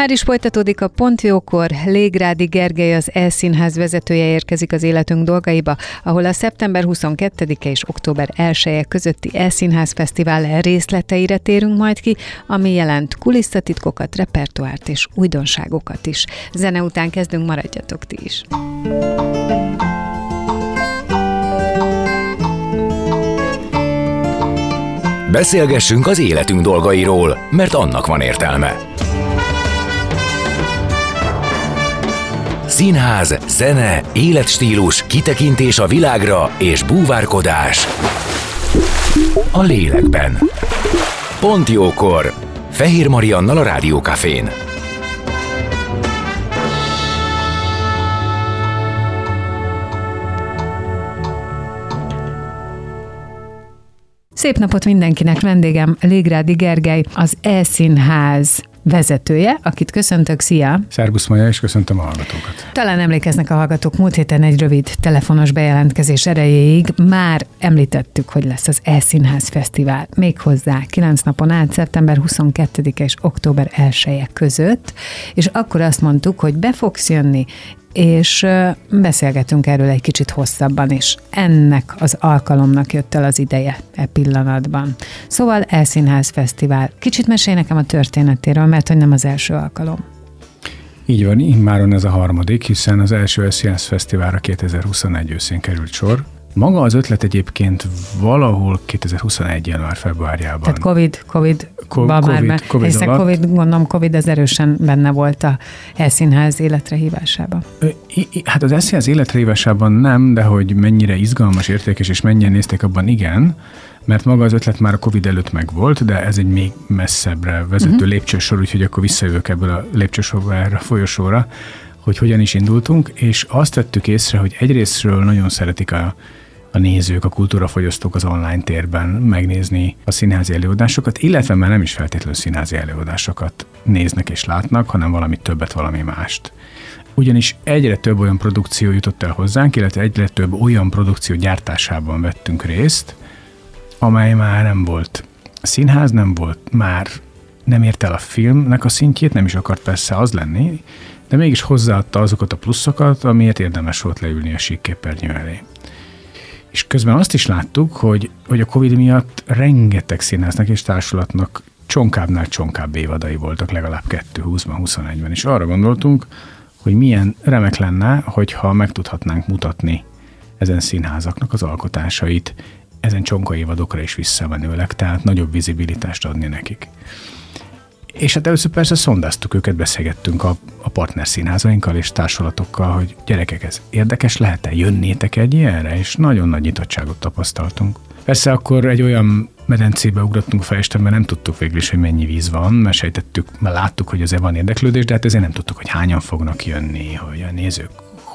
Már is folytatódik a Pont Jókor. Légrádi Gergely az E-színház vezetője érkezik az életünk dolgaiba, ahol a szeptember 22-e és október 1 -e közötti E-színház fesztivál részleteire térünk majd ki, ami jelent kulisszatitkokat, repertoárt és újdonságokat is. Zene után kezdünk, maradjatok ti is. Beszélgessünk az életünk dolgairól, mert annak van értelme. Színház, zene, életstílus, kitekintés a világra és búvárkodás. A lélekben. Pont jókor. Fehér Mariannal a Rádiókafén. Szép napot mindenkinek, vendégem Légrádi Gergely, az E-színház vezetője, akit köszöntök, szia! Szerbusz Maja, és köszöntöm a hallgatókat. Talán emlékeznek a hallgatók, múlt héten egy rövid telefonos bejelentkezés erejéig már említettük, hogy lesz az E-Színház Fesztivál. Méghozzá 9 napon át, szeptember 22 és október 1 -e között, és akkor azt mondtuk, hogy be fogsz jönni, és beszélgetünk erről egy kicsit hosszabban is. Ennek az alkalomnak jött el az ideje e pillanatban. Szóval Elszínház Fesztivál. Kicsit mesél nekem a történetéről, mert hogy nem az első alkalom. Így van, immáron ez a harmadik, hiszen az első Elszínház Fesztiválra 2021 őszén került sor, maga az ötlet egyébként valahol 2021. január-februárjában. Tehát Covid, Covid, Co- COVID, már, COVID, COVID, hiszen alatt. COVID, gondolom Covid az erősen benne volt a Elszínház életre hívásában. Hát az Elszínház életre hívásában nem, de hogy mennyire izgalmas, értékes és mennyien nézték abban igen, mert maga az ötlet már a Covid előtt megvolt, de ez egy még messzebbre vezető uh-huh. lépcsősor, úgyhogy akkor visszajövök ebből a lépcsősorba erre a folyosóra, hogy hogyan is indultunk, és azt vettük észre, hogy egyrésztről nagyon szeretik a a nézők, a kultúrafogyasztók az online térben megnézni a színházi előadásokat, illetve már nem is feltétlenül színházi előadásokat néznek és látnak, hanem valami többet, valami mást. Ugyanis egyre több olyan produkció jutott el hozzánk, illetve egyre több olyan produkció gyártásában vettünk részt, amely már nem volt színház, nem volt már nem ért el a filmnek a szintjét, nem is akart persze az lenni, de mégis hozzáadta azokat a pluszokat, amiért érdemes volt leülni a síkképernyő elé. És közben azt is láttuk, hogy, hogy a Covid miatt rengeteg színháznak és társulatnak csonkábbnál csonkább évadai voltak, legalább 2020-ban, 21-ben, és arra gondoltunk, hogy milyen remek lenne, hogyha meg tudhatnánk mutatni ezen színházaknak az alkotásait, ezen csonka évadokra is visszamenőleg, tehát nagyobb vizibilitást adni nekik. És hát először persze szondáztuk őket, beszélgettünk a, a partner színházainkkal és társulatokkal, hogy gyerekek, ez érdekes lehet-e, jönnétek egy ilyenre? És nagyon nagy nyitottságot tapasztaltunk. Persze akkor egy olyan medencébe ugrottunk Fejestenben, nem tudtuk végül is, hogy mennyi víz van, mert sejtettük, mert láttuk, hogy azért van érdeklődés, de hát ezért nem tudtuk, hogy hányan fognak jönni, hogy a nézők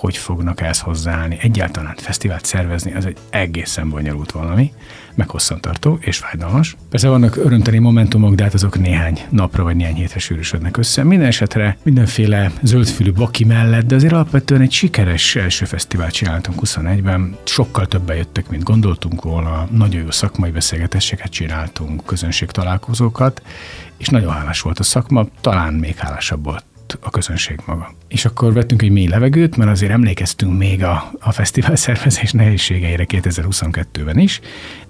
hogy fognak ezt hozzáállni. Egyáltalán fesztivált szervezni, az egy egészen bonyolult valami, meg hosszantartó és fájdalmas. Persze vannak örömteli momentumok, de hát azok néhány napra vagy néhány hétre sűrűsödnek össze. Minden esetre mindenféle zöldfülű baki mellett, de azért alapvetően egy sikeres első fesztivált csináltunk 21-ben. Sokkal többen jöttek, mint gondoltunk volna. Nagyon jó szakmai beszélgetéseket csináltunk, közönség találkozókat, és nagyon hálás volt a szakma, talán még hálásabb volt a közönség maga. És akkor vettünk egy mély levegőt, mert azért emlékeztünk még a, a fesztivál szervezés nehézségeire 2022-ben is,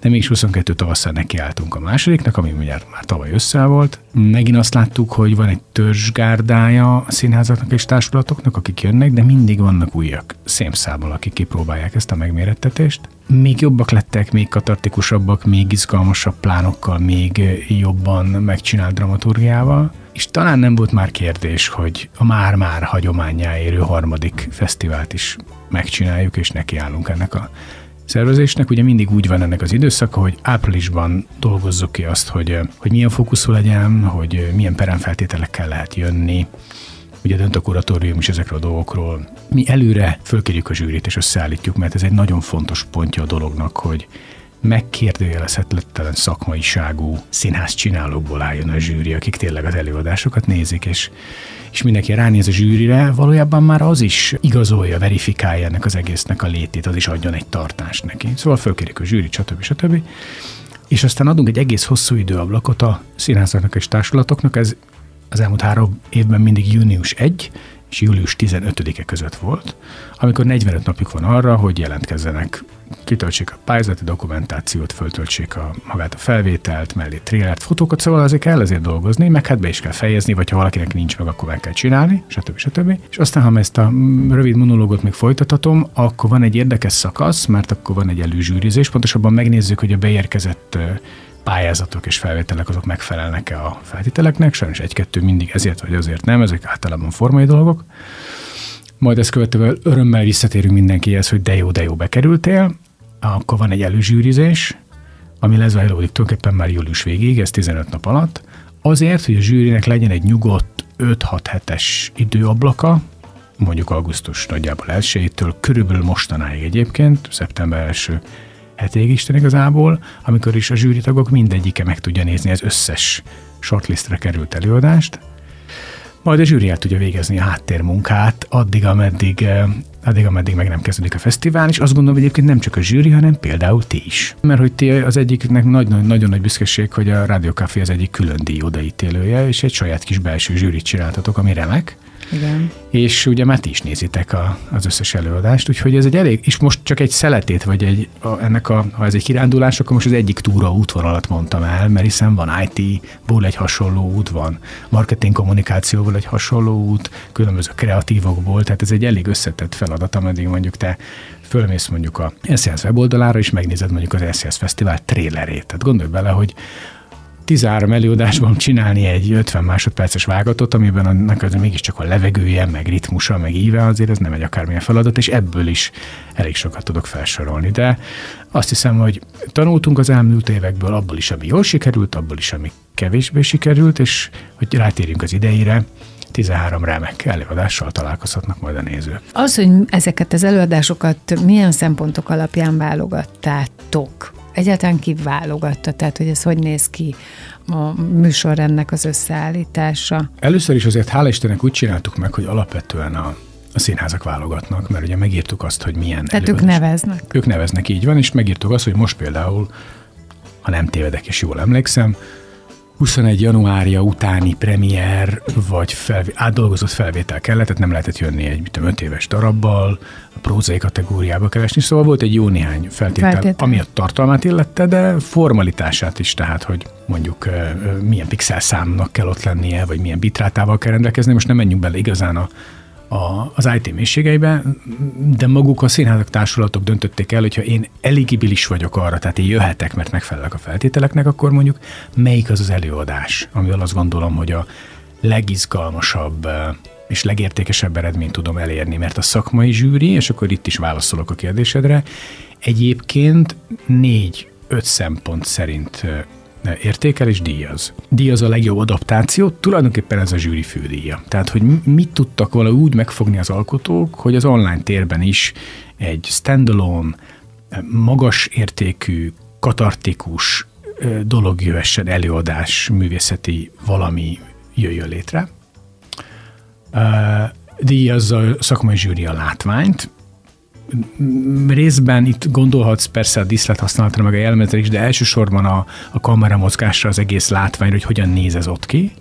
de mégis 22 tavasszal nekiálltunk a másodiknak, ami ugye már tavaly össze volt. Megint azt láttuk, hogy van egy törzsgárdája a színházaknak és társulatoknak, akik jönnek, de mindig vannak újak szémszámmal, akik kipróbálják ezt a megmérettetést. Még jobbak lettek, még katartikusabbak, még izgalmasabb plánokkal, még jobban megcsinált dramaturgiával és talán nem volt már kérdés, hogy a már-már hagyományá érő harmadik fesztivált is megcsináljuk, és nekiállunk ennek a szervezésnek. Ugye mindig úgy van ennek az időszaka, hogy áprilisban dolgozzuk ki azt, hogy, hogy milyen fókuszú legyen, hogy milyen peremfeltételekkel lehet jönni, ugye dönt a kuratórium is ezekről a dolgokról. Mi előre fölkérjük a zsűrit és összeállítjuk, mert ez egy nagyon fontos pontja a dolognak, hogy megkérdőjelezhetetlen szakmaiságú színház csinálókból álljon a zsűri, akik tényleg az előadásokat nézik, és, és mindenki ránéz a zsűrire, valójában már az is igazolja, verifikálja ennek az egésznek a létét, az is adjon egy tartást neki. Szóval fölkérik a zsűrit, stb. stb. És aztán adunk egy egész hosszú időablakot a színházaknak és társulatoknak, ez az elmúlt három évben mindig június 1 és július 15-e között volt, amikor 45 napjuk van arra, hogy jelentkezzenek, kitöltsék a pályázati dokumentációt, föltöltsék a, magát a felvételt, mellé trélert, fotókat, szóval azért kell ezért dolgozni, meg hát be is kell fejezni, vagy ha valakinek nincs meg, akkor meg kell csinálni, stb. stb. És aztán, ha ezt a rövid monológot még folytathatom, akkor van egy érdekes szakasz, mert akkor van egy előzsűrizés, pontosabban megnézzük, hogy a beérkezett pályázatok és felvételek azok megfelelnek-e a feltételeknek, sajnos egy-kettő mindig ezért vagy azért nem, ezek általában formai dolgok. Majd ezt követően örömmel visszatérünk mindenkihez, hogy de jó, de jó bekerültél, akkor van egy előzsűrizés, ami lezajlódik tulajdonképpen már július végéig, ez 15 nap alatt, azért, hogy a zsűrinek legyen egy nyugodt 5-6 hetes időablaka, mondjuk augusztus nagyjából elsőjétől, körülbelül mostanáig egyébként, szeptember első hetig Isten igazából, amikor is a zsűritagok mindegyike meg tudja nézni az összes shortlistre került előadást, majd a zsűri el tudja végezni a háttérmunkát addig, ameddig, eh, addig, ameddig meg nem kezdődik a fesztivál, és azt gondolom, egyébként nem csak a zsűri, hanem például ti is. Mert hogy ti az egyiknek nagyon, nagyon nagy büszkeség, hogy a Rádió Café az egyik külön díj odaítélője, és egy saját kis belső zsűrit csináltatok, ami remek. Igen. És ugye már ti is nézitek a, az összes előadást, úgyhogy ez egy elég, és most csak egy szeletét, vagy egy, a, ennek a, ha ez egy kirándulás, akkor most az egyik túra útvonalat mondtam el, mert hiszen van IT-ból egy hasonló út, van marketing kommunikációból egy hasonló út, különböző kreatívokból, tehát ez egy elég összetett feladat, ameddig mondjuk te fölmész mondjuk a SZSZ weboldalára, és megnézed mondjuk az SZSZ Fesztivál trélerét. Tehát gondolj bele, hogy 13 előadásban csinálni egy 50 másodperces vágatot, amiben annak az mégiscsak a levegője, meg ritmusa, meg íve, azért ez nem egy akármilyen feladat, és ebből is elég sokat tudok felsorolni. De azt hiszem, hogy tanultunk az elmúlt évekből, abból is, ami jól sikerült, abból is, ami kevésbé sikerült, és hogy rátérjünk az idejére, 13 remek előadással találkozhatnak majd a nézők. Az, hogy ezeket az előadásokat milyen szempontok alapján válogattátok? Egyáltalán kiválogatta, tehát hogy ez hogy néz ki a műsorrendnek az összeállítása? Először is azért hála Istennek úgy csináltuk meg, hogy alapvetően a, a színházak válogatnak, mert ugye megírtuk azt, hogy milyen Tehát előadás. ők neveznek. Ők neveznek, így van, és megírtuk azt, hogy most például, ha nem tévedek és jól emlékszem, 21 januárja utáni premier vagy felvé- átdolgozott felvétel kellett, tehát nem lehetett jönni egy mit tudom, 5 éves darabbal, a prózai kategóriába keresni, szóval volt egy jó néhány feltétel, feltétel. ami a tartalmát illette, de formalitását is, tehát hogy mondjuk milyen pixel számnak kell ott lennie, vagy milyen bitrátával kell rendelkezni. Most nem menjünk bele igazán a a, az IT mélységeibe, de maguk a színházak társulatok döntötték el, hogyha én eligibilis vagyok arra, tehát én jöhetek, mert megfelelek a feltételeknek, akkor mondjuk melyik az az előadás, amivel azt gondolom, hogy a legizgalmasabb és legértékesebb eredményt tudom elérni, mert a szakmai zsűri, és akkor itt is válaszolok a kérdésedre, egyébként négy-öt szempont szerint értékel és díjaz. Díjaz a legjobb adaptáció, tulajdonképpen ez a zsűri fődíja. Tehát, hogy mit tudtak valahogy úgy megfogni az alkotók, hogy az online térben is egy standalone, magas értékű, katartikus dolog jöhessen, előadás, művészeti valami jöjjön létre. Díjazza a szakmai zsűri a látványt, részben itt gondolhatsz persze a diszlet használatra, meg a jelmezre is, de elsősorban a, a kamera mozgásra, az egész látvány, hogy hogyan néz ez ott ki.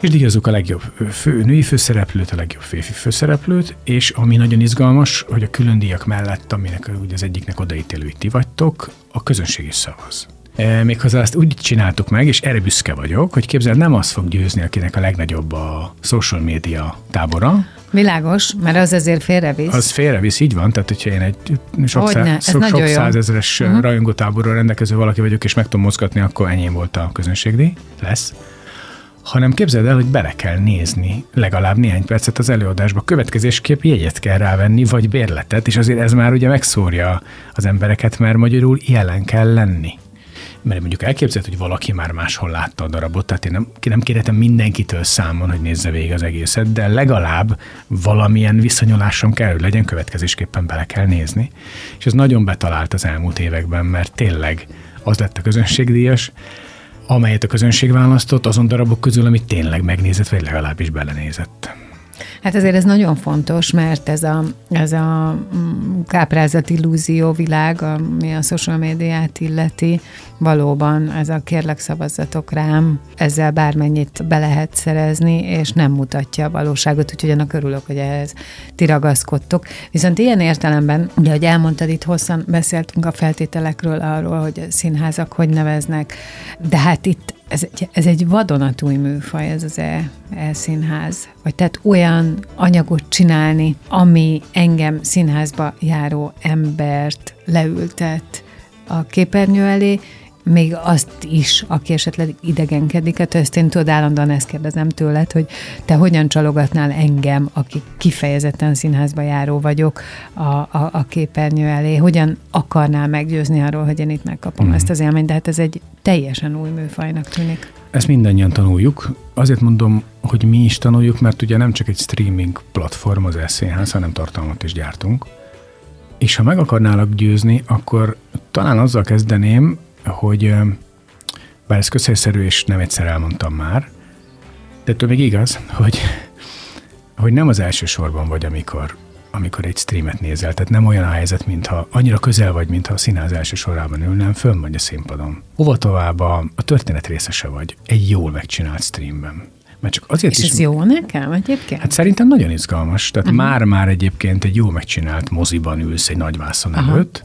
És díjazzuk a legjobb fő, női főszereplőt, a legjobb férfi főszereplőt, és ami nagyon izgalmas, hogy a külön díjak mellett, aminek ugye az egyiknek odaítélői ti vagytok, a közönség is szavaz. E, méghozzá ezt úgy csináltuk meg, és erre büszke vagyok, hogy képzel, nem az fog győzni, akinek a legnagyobb a social media tábora, Világos, mert az azért félrevisz. Az félrevisz, így van, tehát hogyha én egy sok, szá- sok, sok százezeres uh-huh. rajongótáborról rendelkező valaki vagyok, és meg tudom mozgatni, akkor ennyi volt a közönségdíj, lesz. hanem képzeld el, hogy bele kell nézni legalább néhány percet az előadásba. Következésképp jegyet kell rávenni, vagy bérletet, és azért ez már ugye megszórja az embereket, mert magyarul jelen kell lenni mert mondjuk elképzelhet, hogy valaki már máshol látta a darabot, tehát én nem, nem kérhetem mindenkitől számon, hogy nézze végig az egészet, de legalább valamilyen viszonyulásom kell, hogy legyen, következésképpen bele kell nézni. És ez nagyon betalált az elmúlt években, mert tényleg az lett a közönségdíjas, amelyet a közönség választott azon darabok közül, amit tényleg megnézett, vagy legalábbis belenézett. Hát azért ez nagyon fontos, mert ez a, ez a mm, káprázat illúzió világ, ami a social médiát illeti, valóban ez a kérlek szavazatok rám, ezzel bármennyit be lehet szerezni, és nem mutatja a valóságot, úgyhogy annak örülök, hogy ehhez ti ragaszkodtok. Viszont ilyen értelemben, ugye, hogy elmondtad, itt hosszan beszéltünk a feltételekről, arról, hogy a színházak hogy neveznek, de hát itt ez egy, ez egy vadonatúj műfaj, ez az e, e-színház. Vagy tehát olyan anyagot csinálni, ami engem színházba járó embert leültet a képernyő elé, még azt is, aki esetleg idegenkedik, hát ezt én tudod, állandóan ezt kérdezem tőled, hogy te hogyan csalogatnál engem, aki kifejezetten színházba járó vagyok a, a, a képernyő elé, hogyan akarnál meggyőzni arról, hogy én itt megkapom mm. ezt az élményt, de hát ez egy teljesen új műfajnak tűnik. Ezt mindannyian tanuljuk. Azért mondom, hogy mi is tanuljuk, mert ugye nem csak egy streaming platform az eszénház, hanem tartalmat is gyártunk. És ha meg akarnálak győzni, akkor talán azzal kezdeném, hogy bár ez közhelyszerű, és nem egyszer elmondtam már, de ettől még igaz, hogy, hogy nem az első sorban vagy, amikor, amikor egy streamet nézel. Tehát nem olyan a helyzet, mintha annyira közel vagy, mintha a színház első sorában ülnem, fönn vagy a színpadon. Hova tovább a, a történet részese vagy egy jól megcsinált streamben. Mert csak azért És is, ez jó nekem egyébként? Hát szerintem nagyon izgalmas. Tehát már-már egyébként egy jó megcsinált moziban ülsz egy nagy vászon uh-huh. előtt.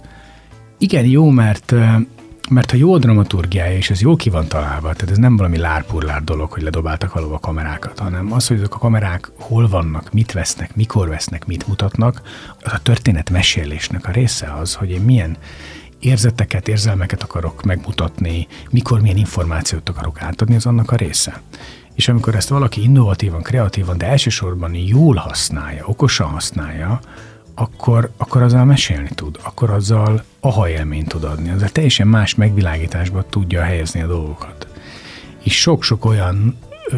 Igen, jó, mert mert ha jó a dramaturgiája, és ez jó ki van találva, tehát ez nem valami lárpurlár dolog, hogy ledobáltak a kamerákat, hanem az, hogy ezek a kamerák hol vannak, mit vesznek, mikor vesznek, mit mutatnak, az a történet mesélésnek a része az, hogy én milyen érzeteket, érzelmeket akarok megmutatni, mikor milyen információt akarok átadni, az annak a része. És amikor ezt valaki innovatívan, kreatívan, de elsősorban jól használja, okosan használja, akkor, akkor azzal mesélni tud, akkor azzal aha élményt tud adni, azzal teljesen más megvilágításba tudja helyezni a dolgokat. És sok-sok olyan ö,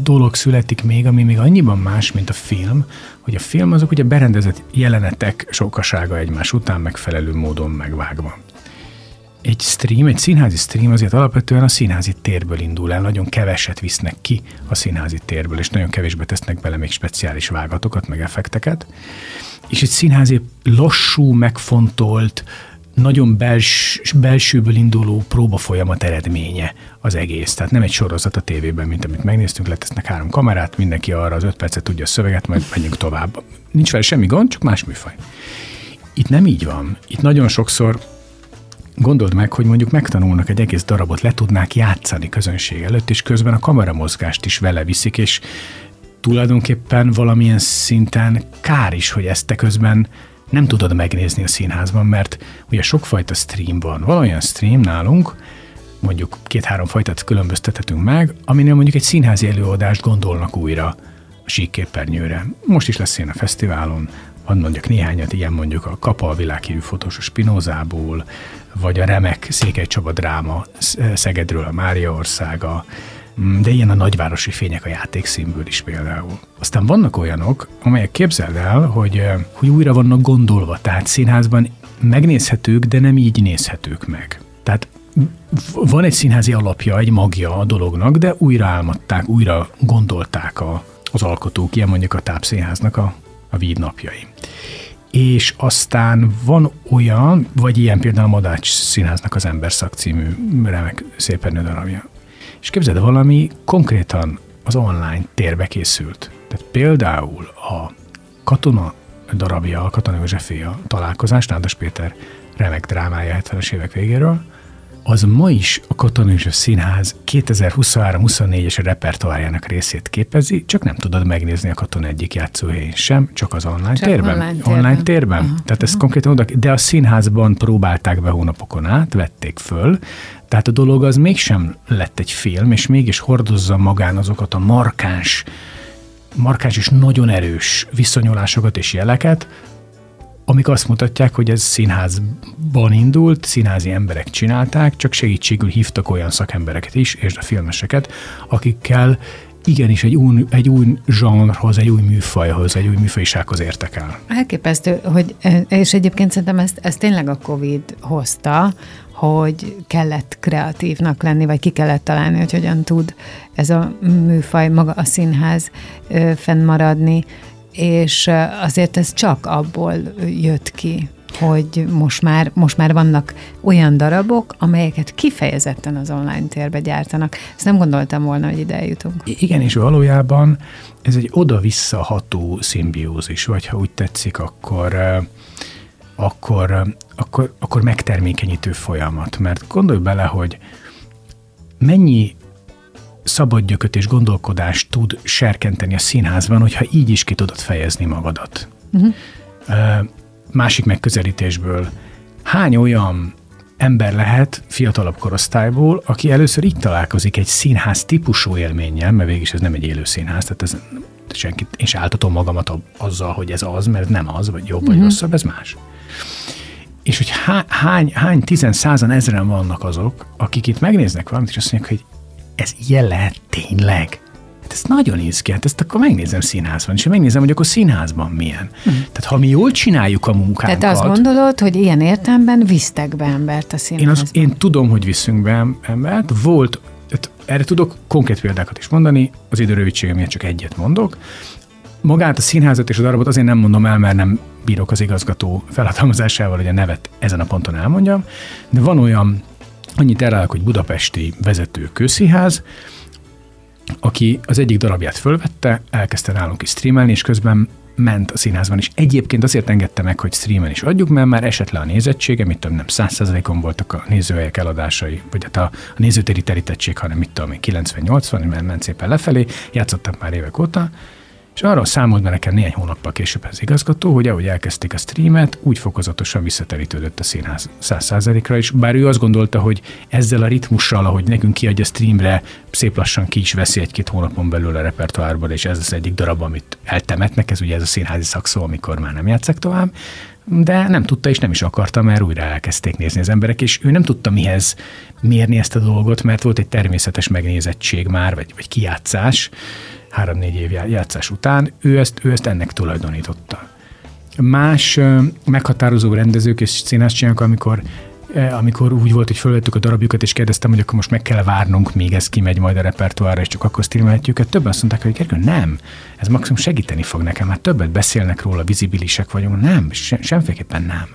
dolog születik még, ami még annyiban más, mint a film, hogy a film azok ugye berendezett jelenetek sokasága egymás után megfelelő módon megvágva. Egy stream, egy színházi stream azért alapvetően a színházi térből indul el, nagyon keveset visznek ki a színházi térből, és nagyon kevésbe tesznek bele még speciális vágatokat, meg effekteket és egy színházi lassú, megfontolt, nagyon bels, belsőből induló próba folyamat eredménye az egész. Tehát nem egy sorozat a tévében, mint amit megnéztünk, letesznek három kamerát, mindenki arra az öt percet tudja a szöveget, majd menjünk tovább. Nincs vele semmi gond, csak más műfaj. Itt nem így van. Itt nagyon sokszor gondold meg, hogy mondjuk megtanulnak egy egész darabot, le tudnák játszani közönség előtt, és közben a kameramozgást is vele viszik, és tulajdonképpen valamilyen szinten kár is, hogy ezt te közben nem tudod megnézni a színházban, mert ugye sokfajta stream van. Van olyan stream nálunk, mondjuk két-három fajtát különböztethetünk meg, aminél mondjuk egy színházi előadást gondolnak újra a síkképernyőre. Most is lesz ilyen a fesztiválon, van mondjuk néhányat, ilyen mondjuk a Kapa a világhírű fotós a Spinozából, vagy a Remek Székely Csaba dráma Szegedről a Mária országa, de ilyen a nagyvárosi fények a játékszínből is például. Aztán vannak olyanok, amelyek képzeld el, hogy, eh, hogy újra vannak gondolva, tehát színházban megnézhetők, de nem így nézhetők meg. Tehát van egy színházi alapja, egy magja a dolognak, de újra álmodták, újra gondolták a, az alkotók, ilyen mondjuk a tápszínháznak a, a víd napjai. És aztán van olyan, vagy ilyen például a Madács Színháznak az Emberszak című remek szépen darabja. És képzeld, valami konkrétan az online térbe készült. Tehát például a katona darabja, a Katona Józsefé a találkozás, Nádas Péter remek drámája 70-es évek végéről, az ma is a Katona és a Színház 2023-24-es repertoárjának részét képezi, csak nem tudod megnézni a Katona egyik játszóhelyén sem, csak az online Csak térben. online térben. Online térben. Aha, Tehát ezt konkrétan oda, de a színházban próbálták be hónapokon át, vették föl, tehát a dolog az mégsem lett egy film, és mégis hordozza magán azokat a markáns, markáns és nagyon erős viszonyulásokat és jeleket, amik azt mutatják, hogy ez színházban indult, színházi emberek csinálták, csak segítségül hívtak olyan szakembereket is, és a filmeseket, akikkel igenis egy új, egy új zsanrhoz, egy új műfajhoz, egy új műfajisághoz értek el. Elképesztő, hogy, és egyébként szerintem ezt, ezt tényleg a Covid hozta, hogy kellett kreatívnak lenni, vagy ki kellett találni, hogy hogyan tud ez a műfaj, maga a színház fennmaradni, és azért ez csak abból jött ki, hogy most már, most már vannak olyan darabok, amelyeket kifejezetten az online térbe gyártanak. Ezt nem gondoltam volna, hogy ide eljutunk. Igen, és valójában ez egy oda-vissza ható szimbiózis, vagy ha úgy tetszik, akkor akkor, akkor, akkor megtermékenyítő folyamat. Mert gondolj bele, hogy mennyi szabad gyököt és gondolkodást tud serkenteni a színházban, hogyha így is ki tudod fejezni magadat. Uh-huh. Másik megközelítésből, hány olyan ember lehet fiatalabb korosztályból, aki először így találkozik egy színház típusú élménnyel, mert végig ez nem egy élő színház, tehát ez senkit, én se áltatom magamat azzal, hogy ez az, mert nem az, vagy jobb, vagy uh-huh. rosszabb, ez más. És hogy há, hány, hány tizen, százan, ezeren vannak azok, akik itt megnéznek valamit, és azt mondják, hogy ez ilyen lehet tényleg. Hát ez nagyon ki, hát ezt akkor megnézem színházban, és megnézem, hogy akkor színházban milyen. Hmm. Tehát ha mi jól csináljuk a munkánkat... Tehát azt gondolod, hogy ilyen értelemben visztek be embert a színházban? Én, azt, én tudom, hogy viszünk be embert. Volt, erre tudok konkrét példákat is mondani, az idő rövidsége miatt csak egyet mondok. Magát a színházat és a darabot azért nem mondom el, mert nem bírok az igazgató felhatalmazásával, hogy a nevet ezen a ponton elmondjam, de van olyan, annyit elállok, hogy budapesti vezető közszínház, aki az egyik darabját fölvette, elkezdte nálunk is streamelni, és közben ment a színházban is. Egyébként azért engedte meg, hogy streamen is adjuk, mert már esett le a nézettsége, mit tudom, nem 100%-on voltak a nézőhelyek eladásai, vagy hát a, a nézőtéri terítettség, hanem mit tudom, 90-80, mert ment szépen lefelé, játszottak már évek óta, és arra számolt be nekem néhány hónappal később az igazgató, hogy ahogy elkezdték a streamet, úgy fokozatosan visszaterítődött a színház 100%-ra, és bár ő azt gondolta, hogy ezzel a ritmussal, ahogy nekünk kiadja streamre, szép lassan ki is veszi egy-két hónapon belül a repertoárból, és ez az egyik darab, amit eltemetnek, ez ugye ez a színházi szakszó, amikor már nem játszak tovább, de nem tudta és nem is akarta, mert újra elkezdték nézni az emberek, és ő nem tudta mihez mérni ezt a dolgot, mert volt egy természetes megnézettség már, vagy, vagy kijátszás, három-négy év játszás után, ő ezt, ő ezt ennek tulajdonította. Más meghatározó rendezők és csinálnak, amikor amikor úgy volt, hogy fölvettük a darabjukat, és kérdeztem, hogy akkor most meg kell várnunk, míg ez kimegy majd a repertoárra, és csak akkor streamelhetjük. Többen azt mondták, hogy Gergő, nem, ez maximum segíteni fog nekem, hát többet beszélnek róla, vizibilisek vagyunk. Nem, se, semmiképpen nem.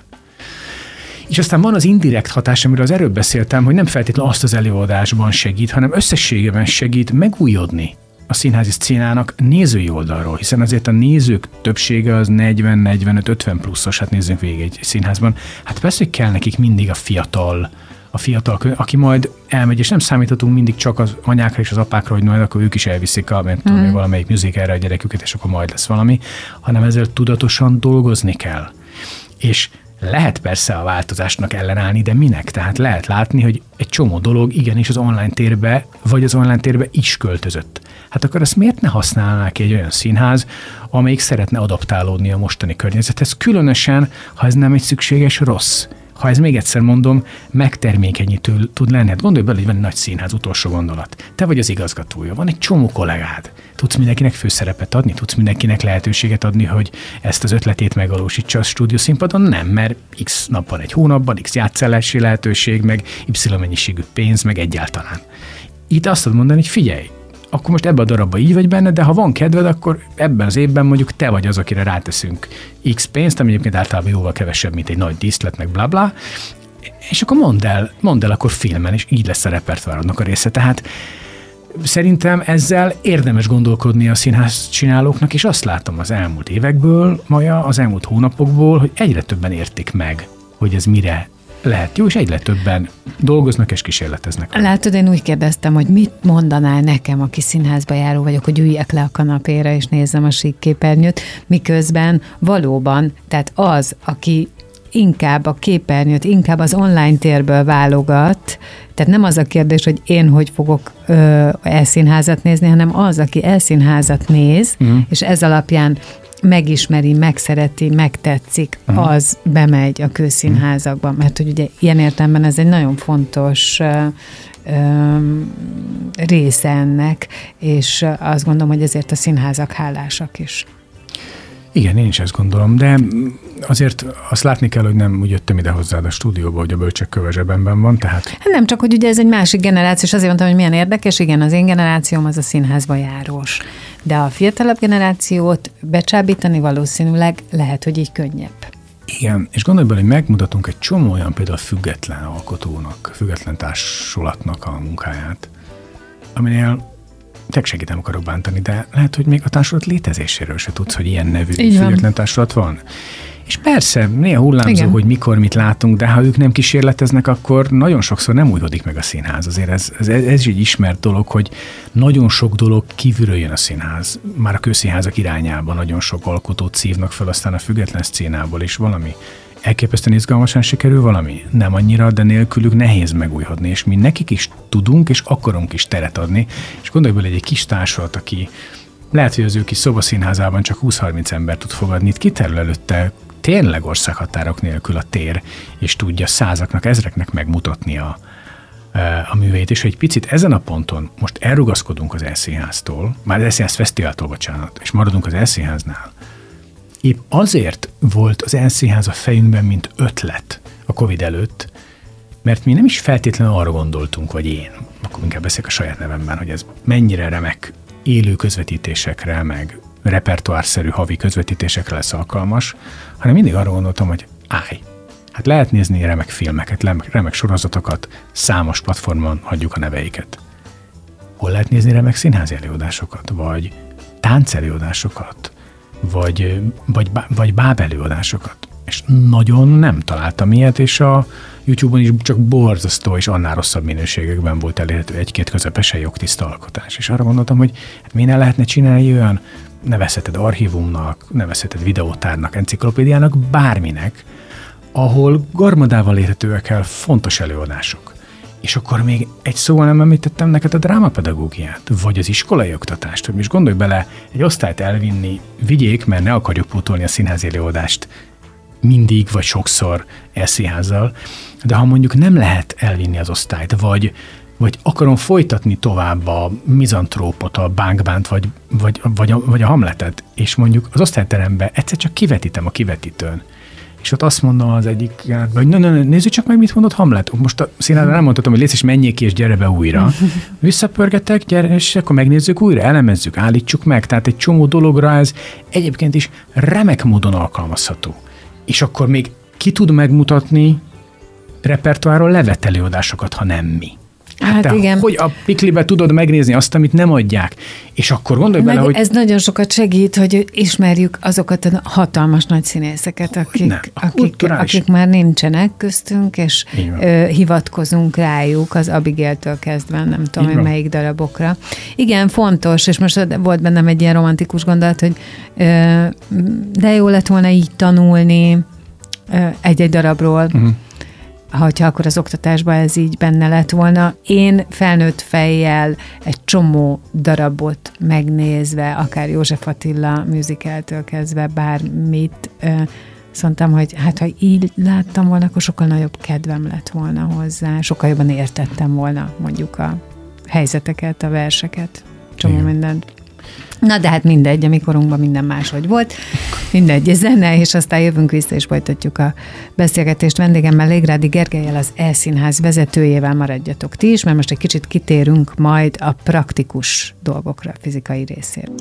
És aztán van az indirekt hatás, amiről az előbb beszéltem, hogy nem feltétlenül azt az előadásban segít, hanem összességében segít megújodni a színházi szcénának nézői oldalról, hiszen azért a nézők többsége az 40-45-50 pluszos, hát nézzünk végig egy színházban. Hát persze, hogy kell nekik mindig a fiatal, a fiatal, aki majd elmegy, és nem számíthatunk mindig csak az anyákra és az apákra, hogy majd akkor ők is elviszik a, mert mm. tudom, valamelyik musicalre a gyereküket, és akkor majd lesz valami, hanem ezzel tudatosan dolgozni kell. És lehet persze a változásnak ellenállni, de minek? Tehát lehet látni, hogy egy csomó dolog igenis az online térbe, vagy az online térbe is költözött. Hát akkor ezt miért ne használnák egy olyan színház, amelyik szeretne adaptálódni a mostani környezethez, különösen, ha ez nem egy szükséges rossz ha ez még egyszer mondom, megtermékenyítő tud lenni. Hát gondolj bele, hogy van egy nagy színház, utolsó gondolat. Te vagy az igazgatója, van egy csomó kollégád. Tudsz mindenkinek főszerepet adni, tudsz mindenkinek lehetőséget adni, hogy ezt az ötletét megvalósítsa a stúdió színpadon? Nem, mert x napban, egy hónapban, x játszálási lehetőség, meg y mennyiségű pénz, meg egyáltalán. Itt azt tudod mondani, hogy figyelj, akkor most ebbe a darabba így vagy benne, de ha van kedved, akkor ebben az évben mondjuk te vagy az, akire ráteszünk X pénzt, ami egyébként általában jóval kevesebb, mint egy nagy díszlet, meg bla bla, és akkor mondd el, mondd el akkor filmen, és így lesz a repertoárodnak a része. Tehát szerintem ezzel érdemes gondolkodni a színház csinálóknak, és azt látom az elmúlt évekből, maja az elmúlt hónapokból, hogy egyre többen értik meg, hogy ez mire lehet jó, és egyre többen dolgoznak és kísérleteznek. Látod, én úgy kérdeztem, hogy mit mondanál nekem, aki színházba járó vagyok, hogy üljek le a kanapéra és nézzem a sík képernyőt, miközben valóban, tehát az, aki inkább a képernyőt, inkább az online térből válogat, tehát nem az a kérdés, hogy én hogy fogok ö, elszínházat nézni, hanem az, aki elszínházat néz, uh-huh. és ez alapján megismeri, megszereti, megtetszik, uh-huh. az bemegy a kőszínházakba, mert hogy ugye ilyen értelemben ez egy nagyon fontos ö, ö, része ennek, és azt gondolom, hogy ezért a színházak hálásak is. Igen, én is ezt gondolom, de azért azt látni kell, hogy nem úgy jöttem ide hozzád a stúdióba, hogy a bölcsek köve zsebemben van, tehát... Hát nem csak, hogy ugye ez egy másik generáció, és azért mondtam, hogy milyen érdekes, igen, az én generációm az a színházba járós. De a fiatalabb generációt becsábítani valószínűleg lehet, hogy így könnyebb. Igen, és gondolj bele, hogy megmutatunk egy csomó olyan például független alkotónak, független társulatnak a munkáját, aminél tényleg segít nem akarok bántani, de lehet, hogy még a társulat létezéséről se tudsz, hogy ilyen nevű Így független van. társulat van. És persze, néha hullámzó, Igen. hogy mikor mit látunk, de ha ők nem kísérleteznek, akkor nagyon sokszor nem újhodik meg a színház. Azért ez, ez, ez is egy ismert dolog, hogy nagyon sok dolog kívülről jön a színház. Már a kőszínházak irányában nagyon sok alkotót szívnak fel, aztán a független szcénából is valami elképesztően izgalmasan sikerül valami? Nem annyira, de nélkülük nehéz megújhodni, és mi nekik is tudunk, és akarunk is teret adni. És gondolj bele egy kis társulat, aki lehet, hogy az ő kis szobaszínházában csak 20-30 ember tud fogadni, itt kiterül előtte tényleg országhatárok nélkül a tér, és tudja százaknak, ezreknek megmutatni a, e, a művét, és egy picit ezen a ponton most elrugaszkodunk az Elszínháztól, már az Elszínház Fesztiváltól, bocsánat, és maradunk az Elszínháznál, épp azért volt az Elszínház a fejünkben, mint ötlet a Covid előtt, mert mi nem is feltétlenül arra gondoltunk, vagy én, akkor inkább beszélek a saját nevemben, hogy ez mennyire remek élő közvetítésekre, meg repertoárszerű havi közvetítésekre lesz alkalmas, hanem mindig arra gondoltam, hogy állj, hát lehet nézni remek filmeket, remek sorozatokat, számos platformon hagyjuk a neveiket. Hol lehet nézni remek színházi előadásokat, vagy táncelőadásokat, vagy, vagy, vagy báb előadásokat. És nagyon nem találtam ilyet, és a YouTube-on is csak borzasztó és annál rosszabb minőségekben volt elérhető egy-két közepesen jogtiszta alkotás. És arra gondoltam, hogy hát miért ne lehetne csinálni olyan nevezheted archívumnak, nevezheted videótárnak, enciklopédiának, bárminek, ahol garmadával érhetőek el fontos előadások. És akkor még egy szóval nem említettem neked a drámapedagógiát, vagy az iskolai oktatást, hogy most gondolj bele, egy osztályt elvinni, vigyék, mert ne akarjuk pótolni a színházi előadást mindig vagy sokszor elszínházzal, de ha mondjuk nem lehet elvinni az osztályt, vagy vagy akarom folytatni tovább a mizantrópot, a bánkbánt, vagy, vagy, vagy, a, vagy a hamletet, és mondjuk az osztályterembe egyszer csak kivetítem a kivetítőn, és ott azt mondom az egyik, hogy na, na, na, nézzük csak meg, mit mondott Hamlet. Most a színházban nem mondhatom, hogy légy és menjék ki, és gyere be újra. Visszapörgetek, gyere, és akkor megnézzük újra, elemezzük, állítsuk meg. Tehát egy csomó dologra ez egyébként is remek módon alkalmazható. És akkor még ki tud megmutatni repertoáról levetelőadásokat, ha nem mi. Hát Te igen. Hogy a piklibe tudod megnézni azt, amit nem adják? És akkor gondolj bele, hogy... Ez nagyon sokat segít, hogy ismerjük azokat a hatalmas nagy színészeket, akik, ne, akik, akik már nincsenek köztünk, és ö, hivatkozunk rájuk az Abigail-től kezdve, nem tudom, hogy melyik darabokra. Igen, fontos, és most volt bennem egy ilyen romantikus gondolat, hogy ö, de jó lett volna így tanulni ö, egy-egy darabról, uh-huh hogyha akkor az oktatásban ez így benne lett volna. Én felnőtt fejjel egy csomó darabot megnézve, akár József Attila musicaltől kezdve bármit, Szóval, hogy hát ha így láttam volna, akkor sokkal nagyobb kedvem lett volna hozzá, sokkal jobban értettem volna mondjuk a helyzeteket, a verseket, csomó Igen. mindent. Na de hát mindegy, a minden máshogy volt. Mindegy, zene, és aztán jövünk vissza, és folytatjuk a beszélgetést vendégemmel, Légrádi Gergelyel, az Elszínház vezetőjével maradjatok ti is, mert most egy kicsit kitérünk majd a praktikus dolgokra, a fizikai részért.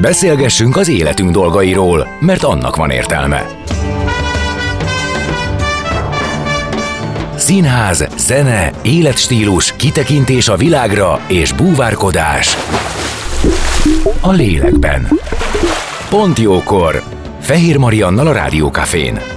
Beszélgessünk az életünk dolgairól, mert annak van értelme. Színház, zene, életstílus, kitekintés a világra és búvárkodás a lélekben. Pont jókor! Fehér Mariannal a Rádiókafén.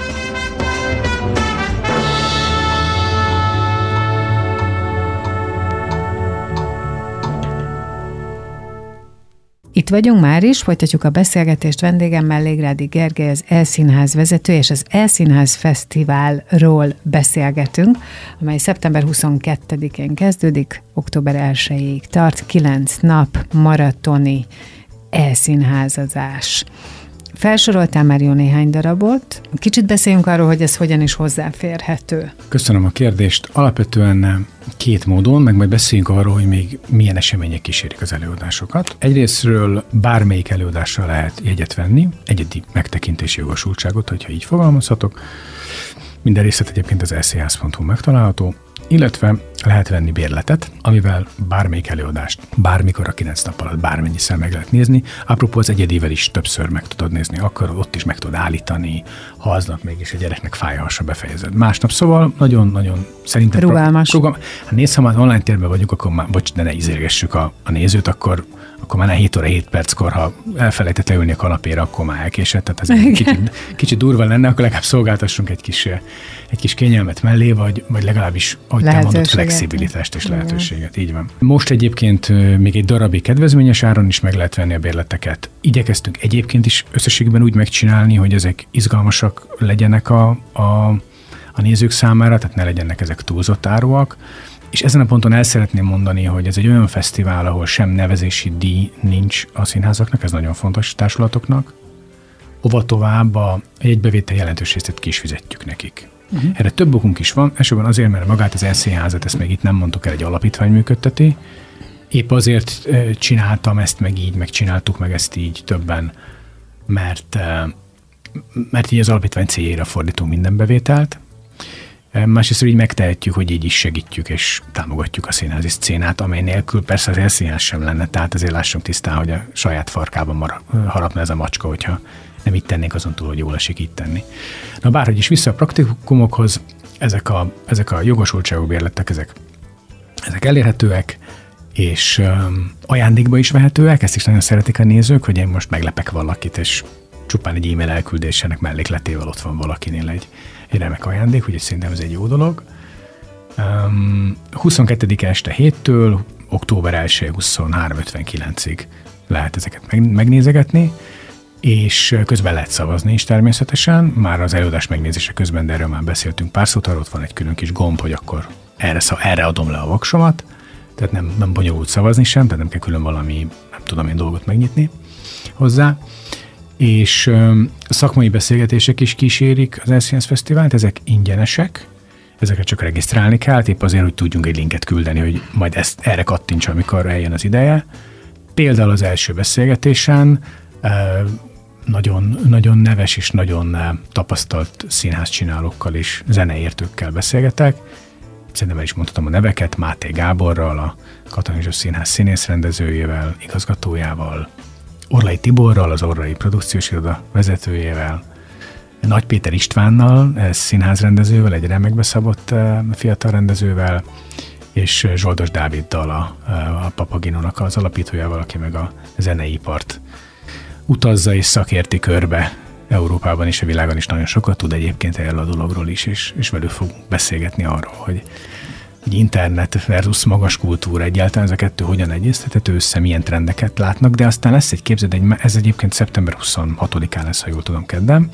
Itt vagyunk már is, folytatjuk a beszélgetést vendégemmel, Légrádi Gergely, az Elszínház vezető, és az Elszínház Fesztiválról beszélgetünk, amely szeptember 22-én kezdődik, október 1-ig tart, 9 nap maratoni elszínházazás. Felsoroltál már jó néhány darabot. Kicsit beszéljünk arról, hogy ez hogyan is hozzáférhető. Köszönöm a kérdést. Alapvetően két módon, meg majd beszéljünk arról, hogy még milyen események kísérik az előadásokat. Egyrésztről bármelyik előadásra lehet jegyet venni, egyedi megtekintési jogosultságot, hogyha így fogalmazhatok. Minden részlet egyébként az sz.hu megtalálható illetve lehet venni bérletet, amivel bármelyik előadást bármikor a 9 nap alatt bármennyiszer meg lehet nézni. Apropó az egyedével is többször meg tudod nézni, akkor ott is meg tudod állítani, ha aznap mégis a gyereknek fáj a hasa befejezed. Másnap szóval nagyon-nagyon szerintem... Rugalmas. Pro, rugalmas. Hát nézd, ha már online térben vagyunk, akkor már, bocs, de ne izérgessük a, a nézőt, akkor akkor már 7 óra 7 perckor, ha elfelejtett leülni a kanapéra, akkor már elkésett, tehát ez egy kicsit, kicsit durva lenne, akkor legalább szolgáltassunk egy kis, egy kis kényelmet mellé, vagy, vagy legalábbis, ahogy te mondod, flexibilitást és lehetőséget. Így van. Most egyébként még egy darabig kedvezményes áron is meg lehet venni a bérleteket. Igyekeztünk egyébként is összességben úgy megcsinálni, hogy ezek izgalmasak legyenek a, a, a nézők számára, tehát ne legyenek ezek túlzott áruak és ezen a ponton el szeretném mondani, hogy ez egy olyan fesztivál, ahol sem nevezési díj nincs a színházaknak, ez nagyon fontos társulatoknak. Hova tovább a jegybevétel jelentős részét ki is fizetjük nekik. Uh-huh. Erre több okunk is van, elsősorban azért, mert magát az SZH-házat, ezt még itt nem mondtuk el, egy alapítvány működteti. Épp azért csináltam ezt meg így, meg csináltuk meg ezt így többen, mert, mert így az alapítvány céljára fordítunk minden bevételt, Másrészt így megtehetjük, hogy így is segítjük és támogatjuk a színházi szcénát, amely nélkül persze az elszínház sem lenne, tehát azért lássunk tisztán, hogy a saját farkában mar- harapna ez a macska, hogyha nem itt tennénk azon túl, hogy jól esik itt tenni. Na bárhogy is vissza a praktikumokhoz, ezek a, ezek a jogosultságú bérletek, ezek, ezek elérhetőek, és um, ajándékba is vehetőek, ezt is nagyon szeretik a nézők, hogy én most meglepek valakit, és csupán egy e-mail elküldésének mellékletével ott van valakinél egy, egy remek ajándék, úgyhogy szerintem ez egy jó dolog. Um, 22. este héttől október 1 23.59-ig lehet ezeket megnézegetni, és közben lehet szavazni is természetesen. Már az előadás megnézése közben, de erről már beszéltünk pár szót, ott van egy külön kis gomb, hogy akkor erre, erre adom le a voksomat, tehát nem, nem bonyolult szavazni sem, tehát nem kell külön valami, nem tudom én dolgot megnyitni hozzá és szakmai beszélgetések is kísérik az Elscience Fesztivált, ezek ingyenesek, ezeket csak regisztrálni kell, épp azért, hogy tudjunk egy linket küldeni, hogy majd ezt erre kattints, amikor eljön az ideje. Például az első beszélgetésen nagyon, nagyon neves és nagyon tapasztalt színházcsinálókkal és zeneértőkkel beszélgetek. Szerintem el is mondhatom a neveket, Máté Gáborral, a Katalin Színház színészrendezőjével, igazgatójával, Orlai Tiborral, az Orlai Produkciós Iroda vezetőjével, Nagy Péter Istvánnal, ez színházrendezővel, egy remekbe szabott eh, fiatal rendezővel, és Zsoldos Dáviddal, a, a Papaginónak az alapítójával, aki meg a zeneipart utazza és szakérti körbe Európában és a világon is nagyon sokat tud egyébként erről a dologról is, és, és velük fog beszélgetni arról, hogy hogy internet versus magas kultúra egyáltalán ez a kettő hogyan egyeztethető össze, milyen trendeket látnak, de aztán lesz egy képzeld, egy, ez egyébként szeptember 26-án lesz, ha jól tudom, kedden,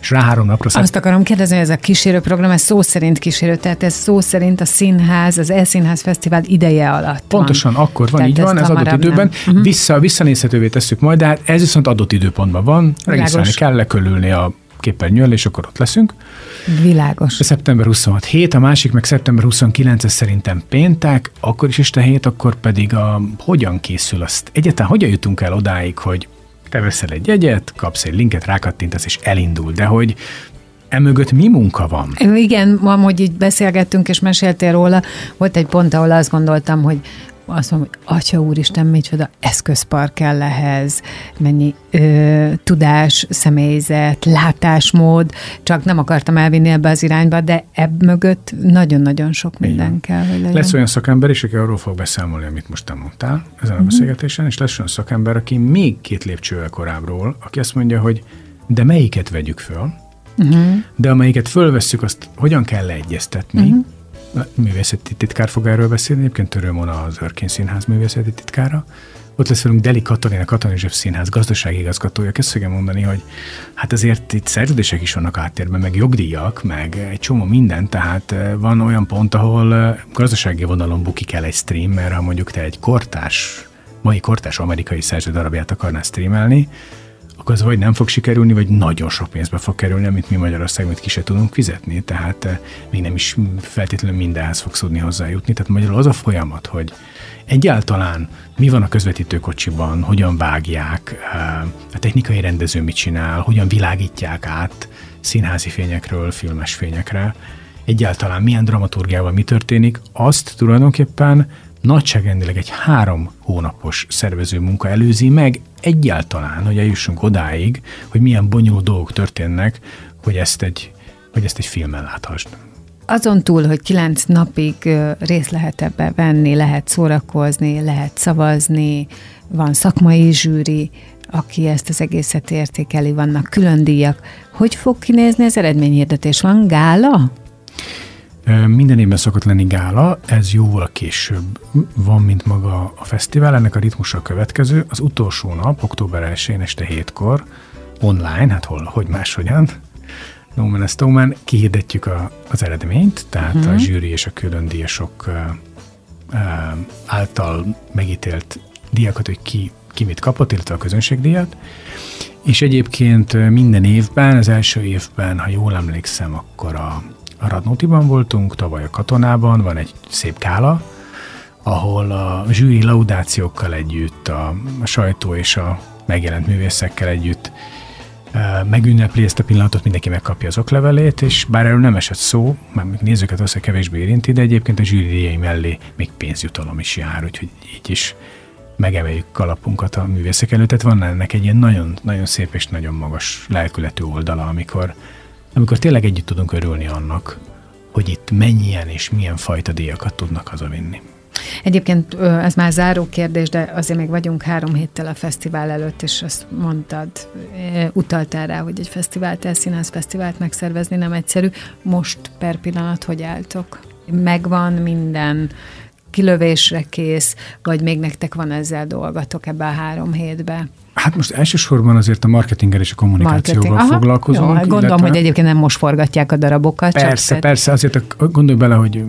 és rá három napra... Szep... Azt akarom kérdezni, hogy ez a kísérőprogram, ez szó szerint kísérő, tehát ez szó szerint a színház, az Elszínház Fesztivál ideje alatt Pontosan, van. akkor van, tehát így van, ez adott időben. Uh-huh. Vissza, visszanézhetővé tesszük majd, de hát ez viszont adott időpontban van, regisztrálni kell, lekölülni a képernyőn, és akkor ott leszünk. Világos. A szeptember 26 hét, a másik meg szeptember 29 ez szerintem péntek, akkor is este hét, akkor pedig a hogyan készül azt. Egyáltalán hogyan jutunk el odáig, hogy te veszel egy jegyet, kapsz egy linket, rákattintasz, és elindul, de hogy emögött mi munka van? Igen, amúgy így beszélgettünk, és meséltél róla, volt egy pont, ahol azt gondoltam, hogy azt mondom, hogy Atya Úristen, micsoda eszközpark kell ehhez, mennyi ö, tudás, személyzet, látásmód, csak nem akartam elvinni ebbe az irányba, de ebb mögött nagyon-nagyon sok minden Igen. kell, hogy legyen. Lesz olyan szakember is, aki arról fog beszámolni, amit most te mondtál ezen a Mhm. beszélgetésen, és lesz olyan szakember, aki még két lépcsővel korábbról, aki azt mondja, hogy de melyiket vegyük föl, Uh-huh. de amelyiket fölvesszük, azt hogyan kell leegyeztetni. Uh-huh. Művészeti titkár fog erről beszélni, egyébként Törőmona az Örkény Színház művészeti titkára. Ott lesz velünk Deli Katalin, a Katalin Zsef Színház gazdasági igazgatója. Fogja mondani, hogy hát azért itt szerződések is vannak áttérben, meg jogdíjak, meg egy csomó minden, tehát eh, van olyan pont, ahol eh, gazdasági vonalon bukik el egy stream, mert ha mondjuk te egy kortás, mai kortás amerikai szerző darabját akarnál streamelni, akkor az vagy nem fog sikerülni, vagy nagyon sok pénzbe fog kerülni, amit mi Magyarországon itt ki se tudunk fizetni, tehát eh, még nem is feltétlenül mindenhez fogsz tudni hozzájutni. Tehát magyarul az a folyamat, hogy egyáltalán mi van a közvetítőkocsiban, hogyan vágják, eh, a technikai rendező mit csinál, hogyan világítják át színházi fényekről filmes fényekre, egyáltalán milyen dramaturgiával mi történik, azt tulajdonképpen nagyságrendileg egy három hónapos szervező munka előzi meg egyáltalán, hogy eljussunk odáig, hogy milyen bonyolult dolgok történnek, hogy ezt egy, hogy ezt egy filmen láthasd. Azon túl, hogy kilenc napig részt lehet ebbe venni, lehet szórakozni, lehet szavazni, van szakmai zsűri, aki ezt az egészet értékeli, vannak külön díjak. Hogy fog kinézni az eredményhirdetés? Van gála? Minden évben szokott lenni gála, ez jóval később van, mint maga a fesztivál. Ennek a ritmusa a következő. Az utolsó nap, október 1-én este 7-kor, online, hát hol, hogy máshogyan, No Man is No Man, kihirdetjük a, az eredményt, tehát uh-huh. a zsűri és a külön díjasok ö, ö, által megítélt díjakat, hogy ki, ki mit kapott, illetve a közönségdíjat. És egyébként minden évben, az első évben, ha jól emlékszem, akkor a, a Radnótiban voltunk, tavaly a Katonában, van egy szép kála, ahol a zsűri laudációkkal együtt, a, a sajtó és a megjelent művészekkel együtt megünnepli ezt a pillanatot, mindenki megkapja az oklevelét, és bár erről nem esett szó, már még nézőket össze kevésbé érinti, de egyébként a zsűri mellé még pénzjutalom is jár, úgyhogy így is megemeljük kalapunkat a művészek előtt. Tehát van ennek egy ilyen nagyon, nagyon szép és nagyon magas lelkületű oldala, amikor, amikor tényleg együtt tudunk örülni annak, hogy itt mennyien és milyen fajta díjakat tudnak hazavinni. Egyébként ez már záró kérdés, de azért még vagyunk három héttel a fesztivál előtt, és azt mondtad, utaltál rá, hogy egy fesztivált, elszínház fesztivált megszervezni nem egyszerű. Most per pillanat hogy álltok? Megvan minden, kilövésre kész, vagy még nektek van ezzel dolgatok ebbe a három hétbe? Hát most elsősorban azért a marketinggel és a kommunikációval Aha, foglalkozunk. Jó, hát gondolom, illetve- hogy egyébként nem most forgatják a darabokat. Persze, csak persze, azért a- gondolj bele, hogy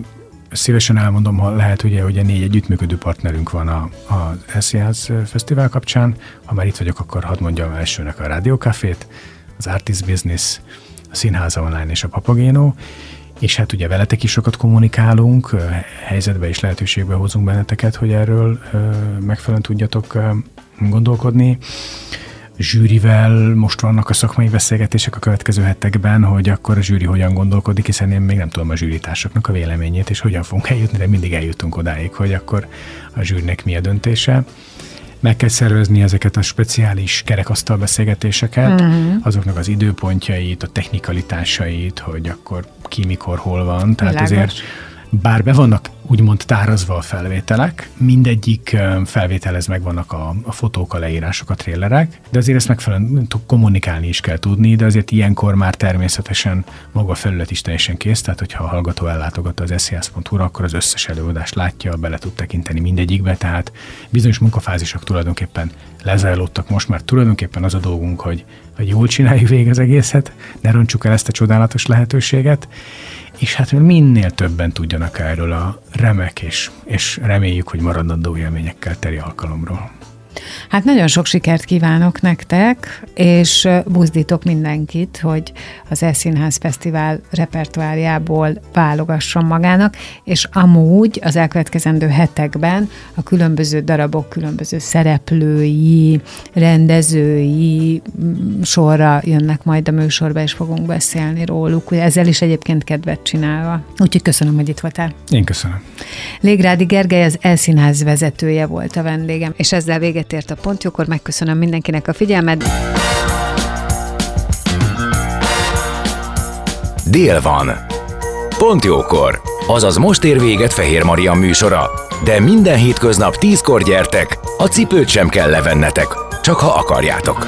szívesen elmondom, ha lehet, ugye, hogy négy együttműködő partnerünk van a, a SZIAZ Fesztivál kapcsán. Ha már itt vagyok, akkor hadd mondjam elsőnek a Rádiókafét, az Artist Business, a Színháza Online és a Papagéno, és hát ugye veletek is sokat kommunikálunk, helyzetbe és lehetőségbe hozunk benneteket, hogy erről megfelelően tudjatok gondolkodni zsűrivel most vannak a szakmai beszélgetések a következő hetekben, hogy akkor a zsűri hogyan gondolkodik, hiszen én még nem tudom a zsűritársaknak a véleményét, és hogyan fogunk eljutni, de mindig eljutunk odáig, hogy akkor a zsűrinek mi a döntése. Meg kell szervezni ezeket a speciális kerekasztal beszélgetéseket, uh-huh. azoknak az időpontjait, a technikalitásait, hogy akkor ki mikor hol van. Tehát Világos. azért bár be vannak úgymond tárazva a felvételek, mindegyik ö, felvételez meg vannak a, a fotók, a leírások, a trélerek, de azért ezt megfelelően kommunikálni is kell tudni, de azért ilyenkor már természetesen maga a felület is teljesen kész, tehát hogyha a hallgató ellátogat az sziaszhu akkor az összes előadást látja, bele tud tekinteni mindegyikbe, tehát bizonyos munkafázisok tulajdonképpen lezajlódtak most, mert tulajdonképpen az a dolgunk, hogy, hogy jól csináljuk végig az egészet, ne roncsuk el ezt a csodálatos lehetőséget, és hát minél többen tudjanak erről a remek és, és reméljük, hogy maradandó élményekkel teri alkalomról. Hát nagyon sok sikert kívánok nektek, és buzdítok mindenkit, hogy az Elszínház Fesztivál repertoárjából válogasson magának, és amúgy az elkövetkezendő hetekben a különböző darabok különböző szereplői, rendezői mm, sorra jönnek majd a műsorba, és fogunk beszélni róluk. Ezzel is egyébként kedvet csinálva. Úgyhogy köszönöm, hogy itt voltál. Én köszönöm. Légrádi Gergely az Elszínház vezetője volt a vendégem, és ezzel véget ért a pontjókor. Megköszönöm mindenkinek a figyelmet. Dél van. Pont jókor. Azaz most ér véget Fehér Maria műsora. De minden hétköznap tízkor gyertek, a cipőt sem kell levennetek, csak ha akarjátok.